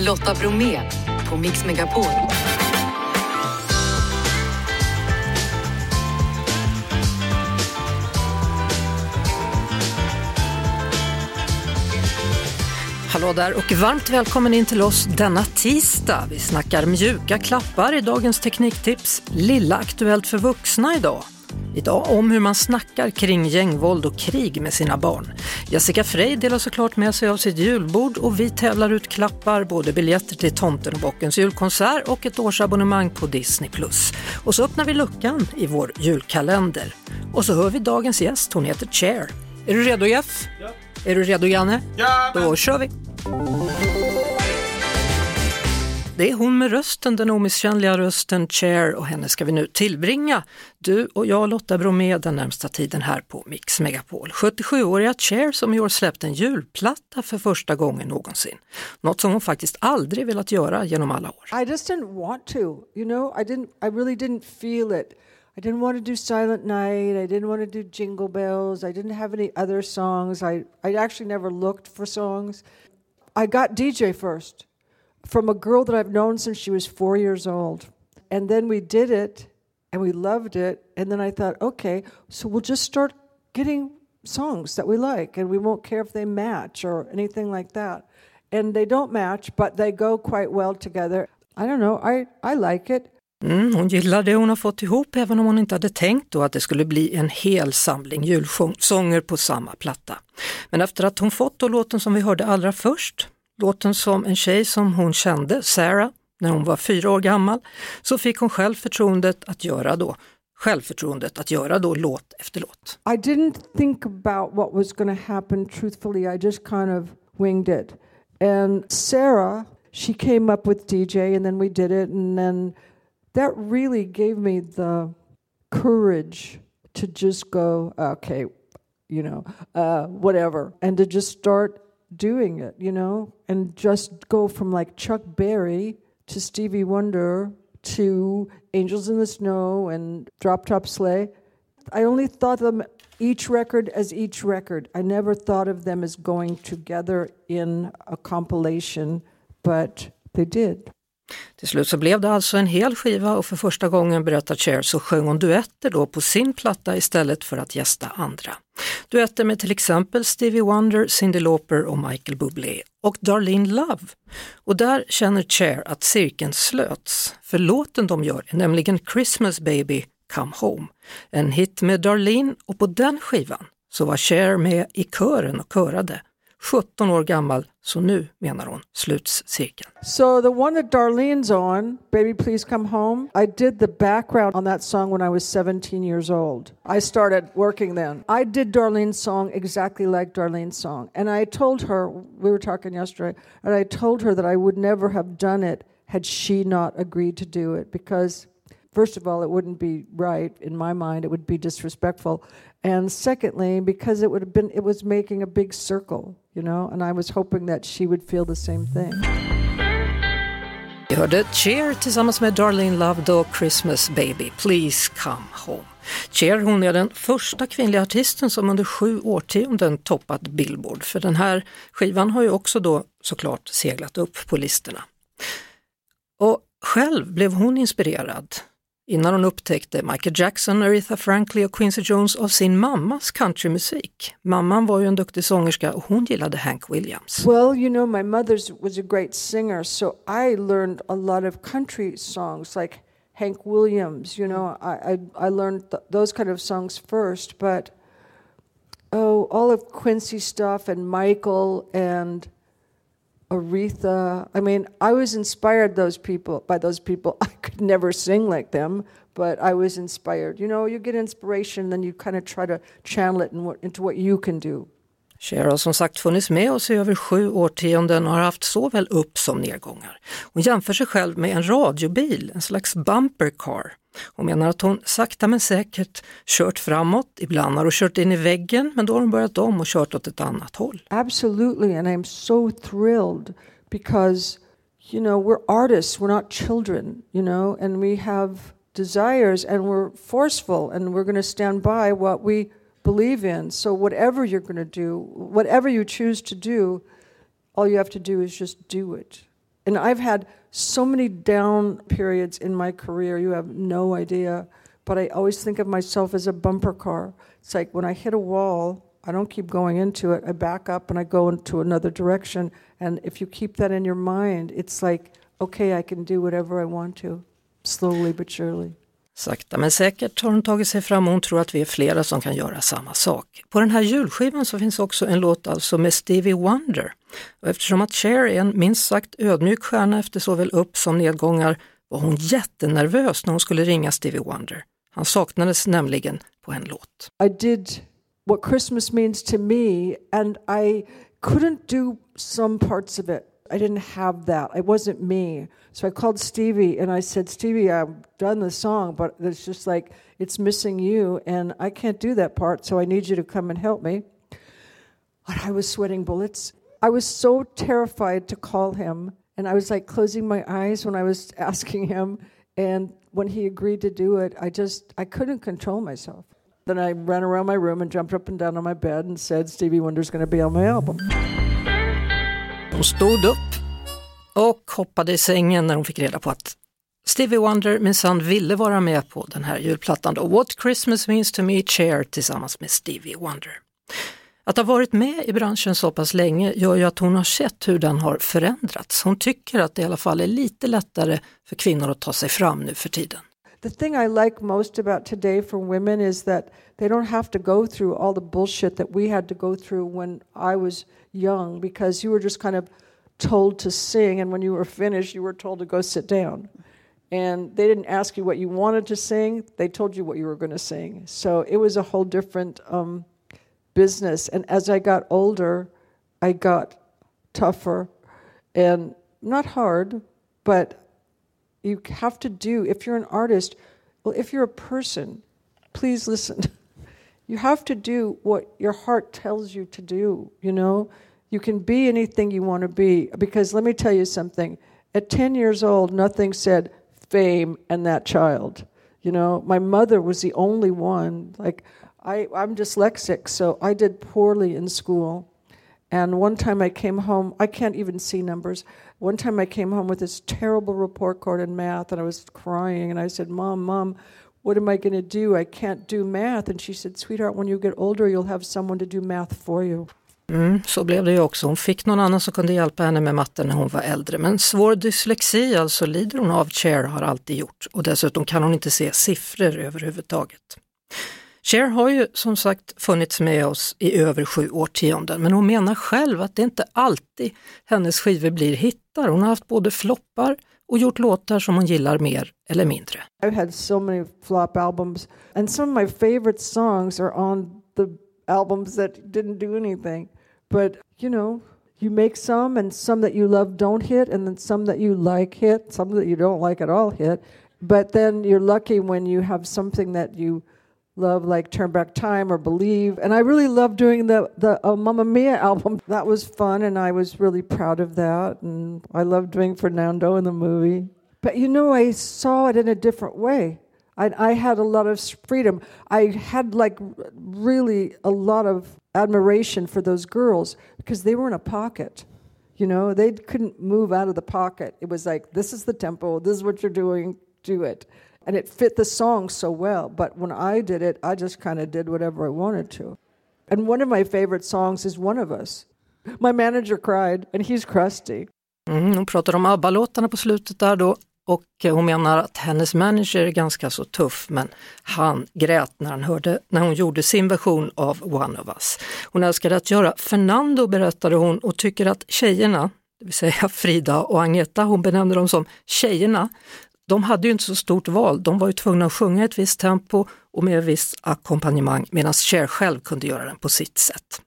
Lotta Bromé på Mix Megapol. Hallå där och varmt välkommen in till oss denna tisdag. Vi snackar mjuka klappar i dagens Tekniktips. Lilla Aktuellt för vuxna idag. Idag om hur man snackar kring gängvåld och krig med sina barn. Jessica Frey delar såklart med sig av sitt julbord och vi tävlar ut klappar, både biljetter till Tomten och Bockens julkonsert och ett årsabonnemang på Disney+. Och så öppnar vi luckan i vår julkalender. Och så hör vi dagens gäst, hon heter Cher. Är du redo Jeff? Ja. Är du redo Janne? Ja! Då kör vi! Det är hon med rösten, den omisskännliga rösten Cher och henne ska vi nu tillbringa. Du och jag Lotta Bromé den närmsta tiden här på Mix Megapol. 77-åriga Cher som i år släppt en julplatta för första gången någonsin. Något som hon faktiskt aldrig velat göra genom alla år. I just didn't want to, you know, I didn't I really didn't feel it. I didn't want to do Silent Night, I didn't want to do Jingle Bells, I didn't have any other songs. I I actually never looked for songs. I got DJ first from a girl that I've known since she was 4 years old. And then we did it and we loved it and then I thought, okay, so we'll just start getting songs that we like and we won't care if they match or anything like that. And they don't match, but they go quite well together. I don't know. I, I like it. Mm, hon gillar det hon har fått ihop även om hon inte hade tänkt då att det skulle bli en hel samling julsånger på samma platta. Men efter att hon fått då låten som vi hörde allra först, låten som en tjej som hon kände, Sarah, när hon var fyra år gammal, så fick hon själv förtroendet att göra då självförtroendet att göra då låt efter låt. I didn't think about what was going to happen truthfully. I just kind of winged it. And Sarah, she came up with DJ and then we did it and then that really gave me the courage to just go, okay, you know, uh, whatever, and to just start doing it, you know, and just go from like Chuck Berry to Stevie Wonder to Angels in the Snow and Drop Top Sleigh. I only thought of them each record as each record. I never thought of them as going together in a compilation, but they did. Till slut så blev det alltså en hel skiva och för första gången, berättar Cher, så sjöng hon duetter då på sin platta istället för att gästa andra. Duetter med till exempel Stevie Wonder, Cyndi Lauper och Michael Bublé och Darlene Love. Och där känner Cher att cirkeln slöts, för låten de gör är nämligen Christmas Baby Come Home, en hit med Darlene och på den skivan så var Cher med i kören och körade. 17 år gammal, så nu menar hon sluts cirkeln. So the one that Darlene's on, Baby Please Come Home, I did the background on that song when I was 17 years old. I started working then. I did Darlene's song exactly like Darlene's song. And I told her, we were talking yesterday, and I told her that I would never have done it had she not agreed to do it because first of all, it wouldn't be right in my mind. It would be disrespectful. And secondly, because it would have been, it was making a big circle, you know, and I was hoping that she would feel the same thing. Vi hörde Cher tillsammans med Darlene Love då Christmas Baby, Please Come Home. Cher hon är den första kvinnliga artisten som under sju årtionden toppat Billboard, för den här skivan har ju också då såklart seglat upp på listorna. Och själv blev hon inspirerad innan hon upptäckte Michael Jackson, Aretha Franklin och Quincy Jones av sin mammas countrymusik. Mamman var ju en duktig sångerska och hon gillade Hank Williams. Well, you know, my mother was a great singer, so I learned a lot of country songs like Hank Williams. You know, I I, I learned th those kind of songs first, but oh, all of Quincy stuff and Michael and Aretha. I mean, I was inspired those people by those people. I could never sing like them, but I was inspired. You know, you get inspiration, then you kind of try to channel it in what, into what you can do. Cher har som sagt funnits med oss i över sju årtionden och har haft såväl upp som nedgångar. Hon jämför sig själv med en radiobil, en slags bumper car. Hon menar att hon sakta men säkert kört framåt, ibland har hon kört in i väggen men då har hon börjat om och kört åt ett annat håll. Absolutely, and I'm so thrilled because, you know, we're artists, we're not children, you know, and we have desires and we're forceful and we're going to stand by what we believe in. So, whatever you're going to do, whatever you choose to do, all you have to do is just do it. And I've had so many down periods in my career, you have no idea. But I always think of myself as a bumper car. It's like when I hit a wall, I don't keep going into it. I back up and I go into another direction. And if you keep that in your mind, it's like, okay, I can do whatever I want to, slowly but surely. Sakta men säkert har hon tagit sig fram och hon tror att vi är flera som kan göra samma sak. På den här julskivan så finns också en låt alltså med Stevie Wonder. Och eftersom att Cher är en minst sagt ödmjuk stjärna efter såväl upp som nedgångar var hon jättenervös när hon skulle ringa Stevie Wonder. Han saknades nämligen på en låt. I did what Christmas means to me and I couldn't do some parts of it. I didn't have that. It wasn't me. So I called Stevie and I said, Stevie, I've done the song, but it's just like it's missing you and I can't do that part, so I need you to come and help me. And I was sweating bullets. I was so terrified to call him and I was like closing my eyes when I was asking him and when he agreed to do it, I just I couldn't control myself. Then I ran around my room and jumped up and down on my bed and said Stevie Wonder's going to be on my album. Hon stod upp och hoppade i sängen när hon fick reda på att Stevie Wonder minsann ville vara med på den här julplattan då, What Christmas Means To Me Chair tillsammans med Stevie Wonder. Att ha varit med i branschen så pass länge gör ju att hon har sett hur den har förändrats. Hon tycker att det i alla fall är lite lättare för kvinnor att ta sig fram nu för tiden. The thing I like most about today for women is that they don't have to go through all the bullshit that we had to go through when I was young because you were just kind of told to sing, and when you were finished, you were told to go sit down. And they didn't ask you what you wanted to sing, they told you what you were going to sing. So it was a whole different um, business. And as I got older, I got tougher and not hard, but you have to do, if you're an artist, well, if you're a person, please listen. you have to do what your heart tells you to do, you know? You can be anything you want to be. Because let me tell you something. At 10 years old, nothing said fame and that child. You know, my mother was the only one. Like, I, I'm dyslexic, so I did poorly in school. And one time I came home, I can't even see numbers. One time I came home with this terrible report card in math, and I was crying, and I said, Mom, Mom, what am I going to do? I can't do math. And she said, Sweetheart, when you get older, you'll have someone to do math for you. Mm, så blev det ju också. Hon fick någon annan som kunde hjälpa henne med matten när hon var äldre. Men svår dyslexi alltså lider hon av, Cher har alltid gjort. Och dessutom kan hon inte se siffror överhuvudtaget. Cher har ju som sagt funnits med oss i över sju årtionden men hon menar själv att det inte alltid hennes skivor blir hittar. Hon har haft både floppar och gjort låtar som hon gillar mer eller mindre. I've had so many flop albums and some of my favorite songs are on the albums that didn't do anything. But, you know, you make some and some that you love don't hit and then some that you like hit, some that you don't like at all hit. But then you're lucky when you have something that you love like Turn Back Time or Believe. And I really love doing the the uh, Mamma Mia album. That was fun and I was really proud of that and I love doing Fernando in the movie. But you know I saw it in a different way. I, I had a lot of freedom. I had like really a lot of admiration for those girls because they were in a pocket. You know, they couldn't move out of the pocket. It was like, this is the tempo, this is what you're doing, do it. And it fit the song so well. But when I did it, I just kind of did whatever I wanted to. And one of my favorite songs is One of Us. My manager cried, and he's crusty. Mm, hon pratar om ABBA-låtarna på slutet där då. Och eh, hon menar att hennes manager är ganska så tuff men han grät när, han hörde, när hon gjorde sin version av One of Us. Hon älskade att göra Fernando berättade hon och tycker att tjejerna, det vill säga Frida och Agneta, hon benämnde dem som tjejerna, de hade ju inte så stort val, de var ju tvungna att sjunga ett visst tempo och med ett visst ackompanjemang medan Cher själv kunde göra den på sitt sätt.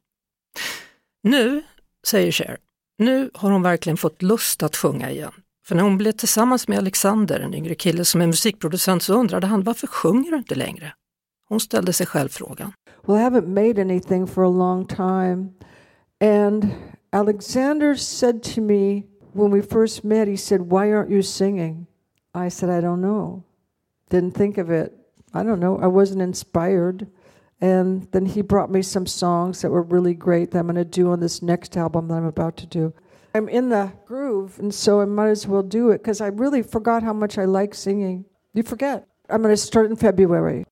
Nu, säger Cher, nu har hon verkligen fått lust att sjunga igen. För när hon blev tillsammans med Alexander, en yngre kille som är musikproducent, så undrade han varför sjunger du inte längre? Hon ställde sig själv frågan. Well, I haven't made anything for a long time. And Alexander said to me when we first met, he said, Why aren't you singing? I said, I don't know. Didn't think of it. I don't know. I wasn't inspired. And then he brought me some songs that were really great that I'm going to do on this next album that I'm about to do. I'm in the groove, and so I might as well do it because I really forgot how much I like singing. You forget. I'm going to start in February.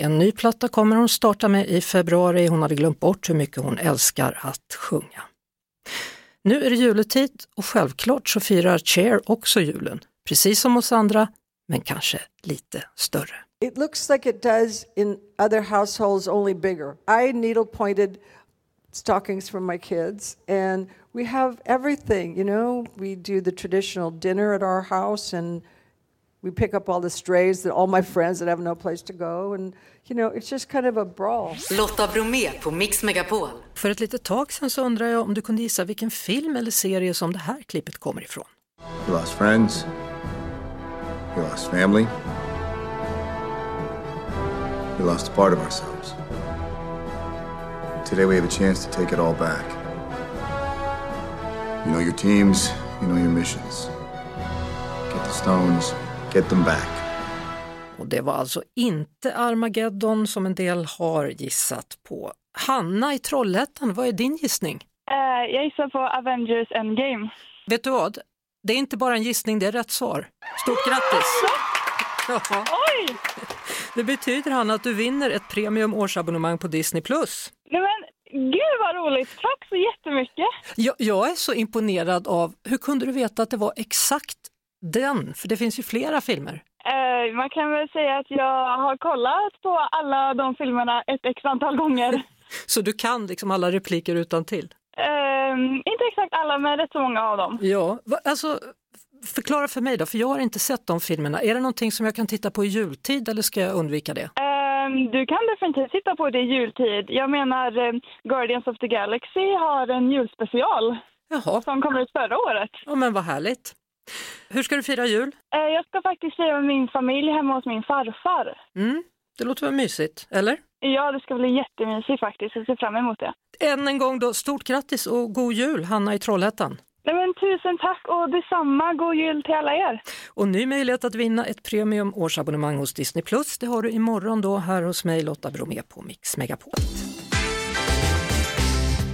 En ny platta kommer hon starta med i februari. Hon hade glömt bort hur mycket hon älskar att sjunga. Nu är det juletid och självklart så firar Cher också julen, precis som oss andra, men kanske lite större. It looks like it does in other households, only bigger. I needle pointed stockings for my kids, and we have everything. You know, we do the traditional dinner at our house, and we pick up all the strays that all my friends that have no place to go, and you know, it's just kind of a brawl. Lotta Bromé på Mix Megapol. För ett litet tag sedan så undrar jag om du kunde gissa vilken film eller serie som det här klippet kommer ifrån. We lost friends. We lost family. We lost a part of ourselves. Today we have a chance to take it all back. You know your teams, you know your missions. Get the stones, get them back. Och det var alltså inte Armageddon som en del har gissat på. Hanna i Trollhättan, vad är din gissning? Eh, jag gissar på Avengers Endgame. Vet du vad? Det är inte bara en gissning, det är rätt svar. Stort grattis! Ja. Oj! Det betyder Hanna att du vinner ett premium årsabonnemang på Disney+. Nej men gud vad roligt! Tack så jättemycket! Jag, jag är så imponerad av, hur kunde du veta att det var exakt den? För det finns ju flera filmer. Eh, man kan väl säga att jag har kollat på alla de filmerna ett x antal gånger. Så du kan liksom alla repliker utan till. Eh, inte exakt alla, men rätt så många av dem. Ja, va- alltså förklara för mig då, för jag har inte sett de filmerna. Är det någonting som jag kan titta på i jultid eller ska jag undvika det? Eh, du kan definitivt titta på det i jultid. Jag menar, eh, Guardians of the Galaxy har en julspecial Jaha, som kom ut förra året. ja, men vad härligt. Hur ska du fira jul? Jag ska faktiskt fira med min familj hemma hos min farfar. Mm, det låter väl mysigt, eller? Ja, det ska bli jättemysigt faktiskt. Jag ser fram emot det. Än en gång då, stort grattis och god jul Hanna i Trollhättan. Nej, men tusen tack och detsamma. God jul till alla er. Och ny möjlighet att vinna ett premium årsabonnemang hos Disney+. Det har du imorgon då här hos mig Lotta Bromé på Mix Megapol.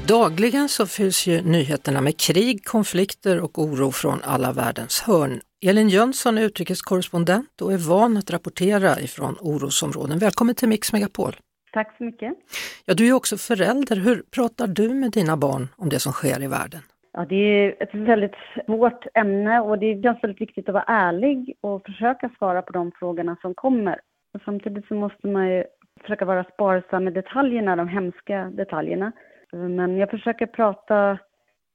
Dagligen så fylls ju nyheterna med krig, konflikter och oro från alla världens hörn. Elin Jönsson är utrikeskorrespondent och är van att rapportera ifrån orosområden. Välkommen till Mix Megapol. Tack så mycket. Ja, du är också förälder. Hur pratar du med dina barn om det som sker i världen? Ja, det är ett väldigt svårt ämne och det känns väldigt viktigt att vara ärlig och försöka svara på de frågorna som kommer. Samtidigt så måste man ju försöka vara sparsam med detaljerna, de hemska detaljerna. Men jag försöker prata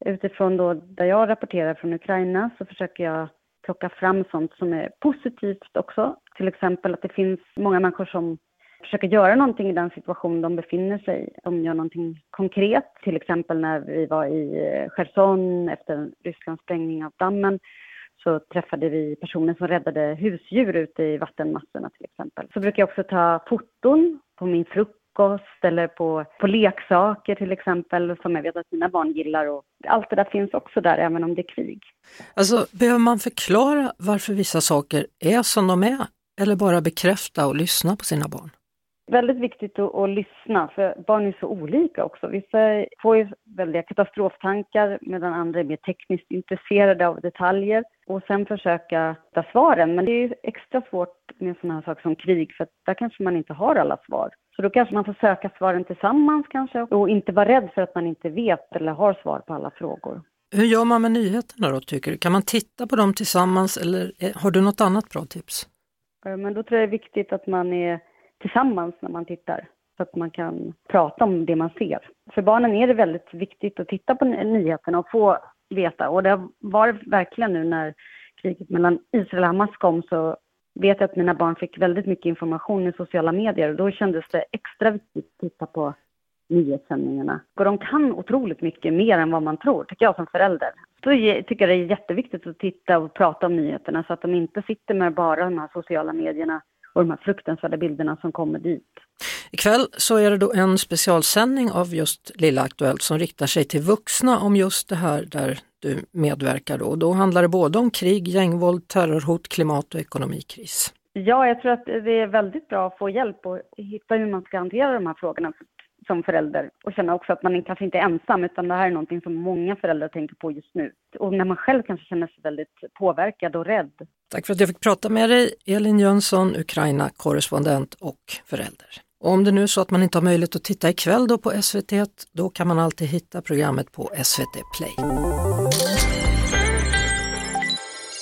utifrån då där jag rapporterar från Ukraina så försöker jag plocka fram sånt som är positivt också. Till exempel att det finns många människor som försöker göra någonting i den situation de befinner sig i. De gör någonting konkret, till exempel när vi var i eh, Cherson efter Rysslands sprängning av dammen så träffade vi personer som räddade husdjur ute i vattenmassorna till exempel. Så brukar jag också ta foton på min frukost eller på, på leksaker till exempel som jag vet att mina barn gillar och allt det där finns också där även om det är krig. Alltså, behöver man förklara varför vissa saker är som de är eller bara bekräfta och lyssna på sina barn? Väldigt viktigt att, att lyssna, för barn är så olika också. Vissa får ju väldiga katastroftankar medan andra är mer tekniskt intresserade av detaljer och sen försöka hitta svaren. Men det är ju extra svårt med sådana här saker som krig för där kanske man inte har alla svar. Så då kanske man får söka svaren tillsammans kanske och inte vara rädd för att man inte vet eller har svar på alla frågor. Hur gör man med nyheterna då tycker du? Kan man titta på dem tillsammans eller är- har du något annat bra tips? Eh, Men då tror jag det är viktigt att man är tillsammans när man tittar så att man kan prata om det man ser. För barnen är det väldigt viktigt att titta på nyheterna och få veta. Och det var det verkligen nu när kriget mellan Israel och Hamas kom så vet jag att mina barn fick väldigt mycket information i sociala medier och då kändes det extra viktigt att titta på nyhetssändningarna. Och de kan otroligt mycket mer än vad man tror, tycker jag som förälder. Då tycker jag det är jätteviktigt att titta och prata om nyheterna så att de inte sitter med bara de här sociala medierna och de här fruktansvärda bilderna som kommer dit. Ikväll så är det då en specialsändning av just Lilla Aktuellt som riktar sig till vuxna om just det här där du medverkar då. Då handlar det både om krig, gängvåld, terrorhot, klimat och ekonomikris. Ja, jag tror att det är väldigt bra att få hjälp och hitta hur man ska hantera de här frågorna. Som förälder och känna också att man kanske inte är ensam utan det här är någonting som många föräldrar tänker på just nu. Och när man själv kanske känner sig väldigt påverkad och rädd. Tack för att jag fick prata med dig, Elin Jönsson, Ukraina-korrespondent och förälder. Och om det nu är så att man inte har möjlighet att titta ikväll då på SVT, då kan man alltid hitta programmet på SVT Play.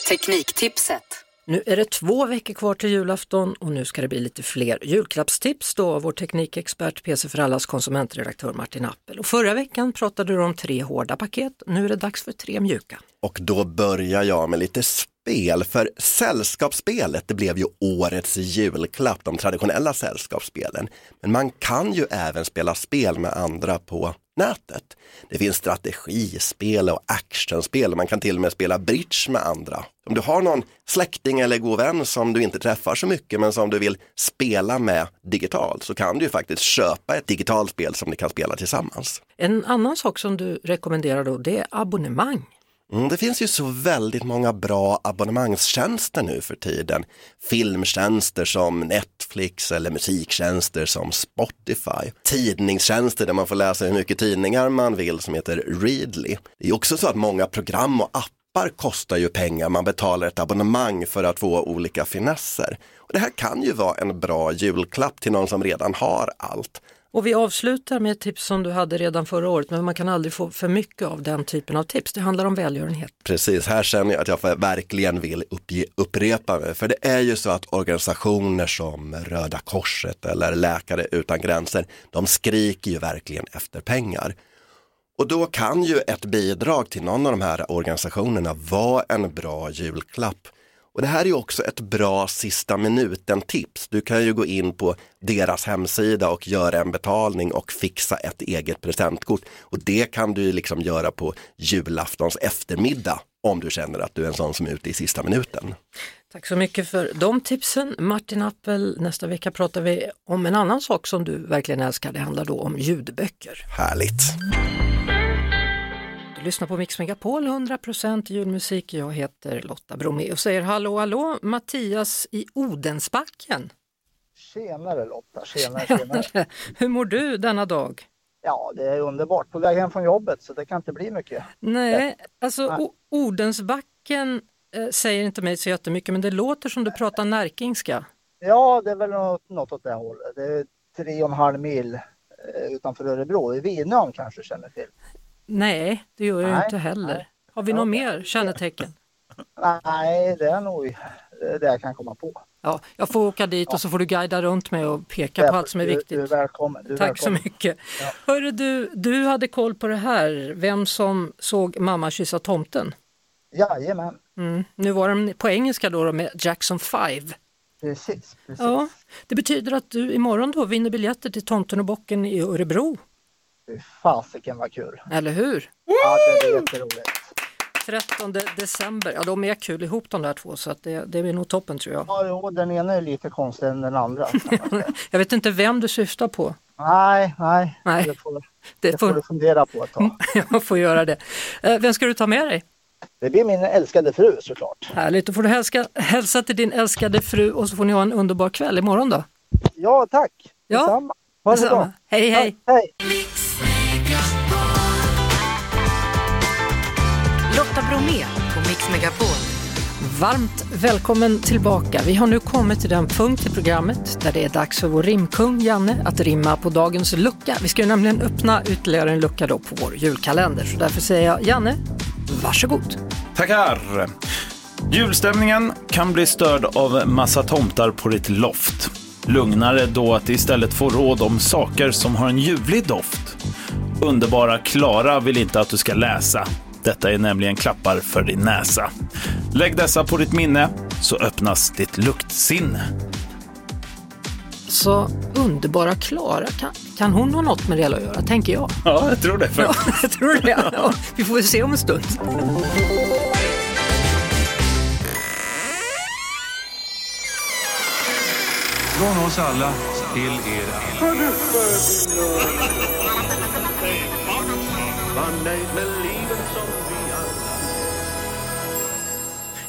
Tekniktipset. Nu är det två veckor kvar till julafton och nu ska det bli lite fler julklappstips då av vår teknikexpert PC för allas konsumentredaktör Martin Appel. Och förra veckan pratade du om tre hårda paket, nu är det dags för tre mjuka. Och då börjar jag med lite spel, för sällskapsspelet det blev ju årets julklapp, de traditionella sällskapsspelen. Men man kan ju även spela spel med andra på nätet. Det finns strategispel och actionspel man kan till och med spela bridge med andra. Om du har någon släkting eller god vän som du inte träffar så mycket men som du vill spela med digitalt så kan du ju faktiskt köpa ett digitalt spel som ni kan spela tillsammans. En annan sak som du rekommenderar då det är abonnemang. Mm, det finns ju så väldigt många bra abonnemangstjänster nu för tiden. Filmtjänster som Netflix eller musiktjänster som Spotify. Tidningstjänster där man får läsa hur mycket tidningar man vill som heter Readly. Det är också så att många program och appar kostar ju pengar. Man betalar ett abonnemang för att få olika finesser. Och det här kan ju vara en bra julklapp till någon som redan har allt. Och vi avslutar med ett tips som du hade redan förra året, men man kan aldrig få för mycket av den typen av tips. Det handlar om välgörenhet. Precis, här känner jag att jag verkligen vill uppge, upprepa mig. För det är ju så att organisationer som Röda Korset eller Läkare utan gränser, de skriker ju verkligen efter pengar. Och då kan ju ett bidrag till någon av de här organisationerna vara en bra julklapp. Och det här är också ett bra sista minuten-tips. Du kan ju gå in på deras hemsida och göra en betalning och fixa ett eget presentkort. Och det kan du liksom göra på julaftons eftermiddag om du känner att du är en sån som är ute i sista minuten. Tack så mycket för de tipsen. Martin Appel, nästa vecka pratar vi om en annan sak som du verkligen älskar. Det handlar då om ljudböcker. Härligt! Lyssnar på Mix Megapol, 100% julmusik. Jag heter Lotta Bromé och säger hallå hallå Mattias i Odensbacken. Tjenare Lotta, tjenare, tjenare. Hur mår du denna dag? Ja, det är underbart. På väg hem från jobbet så det kan inte bli mycket. Nej, alltså Nej. Odensbacken eh, säger inte mig så jättemycket men det låter som du pratar närkingska. Ja, det är väl något, något åt det hållet. Det är tre och en halv mil eh, utanför Örebro, i Vinön kanske känner till. Nej, det gör jag nej, inte heller. Nej. Har vi ja, något mer kännetecken? Nej, det är nog det jag kan komma på. Ja, jag får åka dit och så får du guida runt mig och peka Därför, på allt som är viktigt. Du, är välkommen. Du Tack välkommen. så mycket. Ja. Hörru, du, du hade koll på det här, vem som såg mamma kyssa tomten? Jajamän. Mm. Nu var den på engelska då, med Jackson 5. Precis, precis. Ja, det betyder att du imorgon då vinner biljetter till Tomten och bocken i Örebro. Fy fasiken vad kul! Eller hur? Ja, det är jätteroligt. 13 december, ja de är kul ihop de där två så att det, det är nog toppen tror jag. Ja, jo, den ena är lite konstigare än den andra. jag vet inte vem du syftar på. Nej, nej, nej. det får, det, det får du fundera på ett tag. jag får göra det. Eh, vem ska du ta med dig? Det blir min älskade fru såklart. Härligt, då får du hälsa, hälsa till din älskade fru och så får ni ha en underbar kväll imorgon då. Ja, tack! Ja, detsamma. Ha det bra. Hej, hej! Ja, hej. Bromé på Mix Megapol. Varmt välkommen tillbaka. Vi har nu kommit till den punkt i programmet där det är dags för vår rimkung Janne att rimma på dagens lucka. Vi ska ju nämligen öppna ytterligare en lucka då på vår julkalender. Så därför säger jag Janne, varsågod. Tackar! Julstämningen kan bli störd av massa tomtar på ditt loft. Lugnare då att istället få råd om saker som har en ljuvlig doft. Underbara Klara vill inte att du ska läsa. Detta är nämligen klappar för din näsa. Lägg dessa på ditt minne så öppnas ditt luktsinne. Så underbara Klara, kan, kan hon ha något med det att göra, tänker jag. Ja, jag tror det. Ja, jag tror det. Ja, vi får se om en stund. Från oss alla till er alla.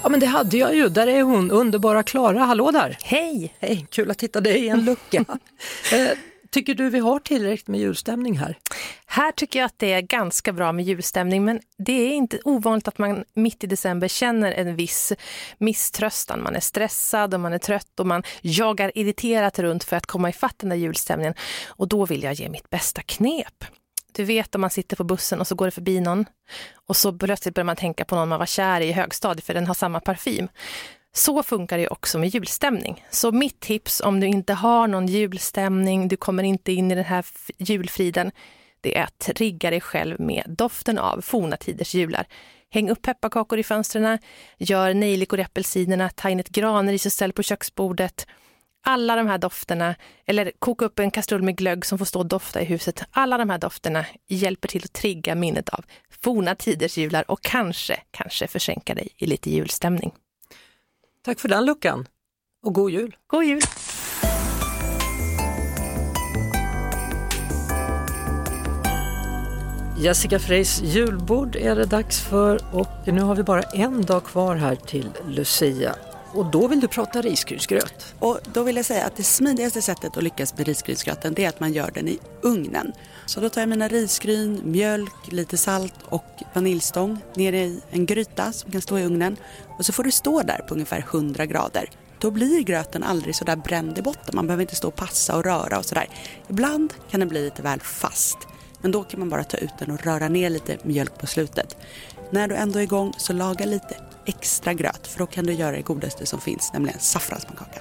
Ja men det hade jag ju, där är hon, underbara Klara, hallå där! Hej! Hej, kul att hitta dig i en lucka. eh, Tycker du vi har tillräckligt med julstämning här? Här tycker jag att det är ganska bra med julstämning men det är inte ovanligt att man mitt i december känner en viss misströstan. Man är stressad och man är trött och man jagar irriterat runt för att komma ifatt den där julstämningen. Och då vill jag ge mitt bästa knep. Du vet om man sitter på bussen och så går det förbi någon och så plötsligt börjar man tänka på någon man var kär i i högstadiet för den har samma parfym. Så funkar det också med julstämning. Så mitt tips om du inte har någon julstämning, du kommer inte in i den här julfriden, det är att trigga dig själv med doften av forna tiders jular. Häng upp pepparkakor i fönstren, gör nejlikor i apelsinerna, ta in ett granris och ställ på köksbordet. Alla de här dofterna, eller koka upp en kastrull med glögg som får stå och dofta i huset. Alla de här dofterna hjälper till att trigga minnet av forna tiders jular och kanske, kanske försänka dig i lite julstämning. Tack för den luckan och god jul! God jul! Jessica Freys julbord är det dags för och nu har vi bara en dag kvar här till Lucia. Och då vill du prata risgrynsgröt. Och då vill jag säga att det smidigaste sättet att lyckas med risgrynsgröten det är att man gör den i ugnen. Så då tar jag mina risgryn, mjölk, lite salt och vaniljstång ner i en gryta som kan stå i ugnen. Och så får det stå där på ungefär 100 grader. Då blir gröten aldrig så där bränd i botten. Man behöver inte stå och passa och röra och sådär. Ibland kan den bli lite väl fast. Men då kan man bara ta ut den och röra ner lite mjölk på slutet. När du ändå är igång så laga lite extra gröt för då kan du göra det godaste som finns, nämligen saffranspannkaka.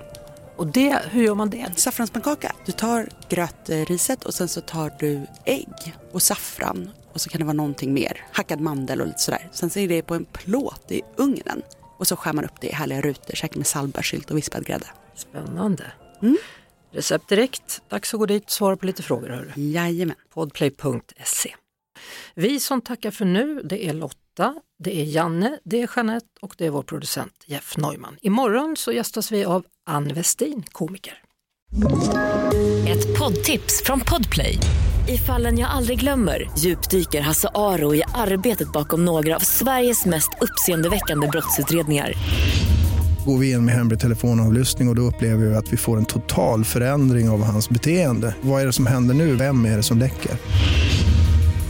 Och det, hur gör man det? Saffranspannkaka. Du tar grötriset och sen så tar du ägg och saffran och så kan det vara någonting mer, hackad mandel och lite sådär. Sen så är det på en plåt i ugnen och så skär man upp det i härliga rutor, säkert med salbärssylt och vispad grädde. Spännande. Mm. Recept direkt. Dags att gå dit och svara på lite frågor. Hörru. Jajamän. Podplay.se. Vi som tackar för nu, det är Lotta, det är Janne, det är Jeanette och det är vår producent Jeff Neumann. Imorgon så gästas vi av Ann Westin, komiker. Ett poddtips från Podplay. I fallen jag aldrig glömmer djupdyker Hasse Aro i arbetet bakom några av Sveriges mest uppseendeväckande brottsutredningar. Går vi in med hemlig telefonavlyssning och, och då upplever vi att vi får en total förändring av hans beteende. Vad är det som händer nu? Vem är det som läcker?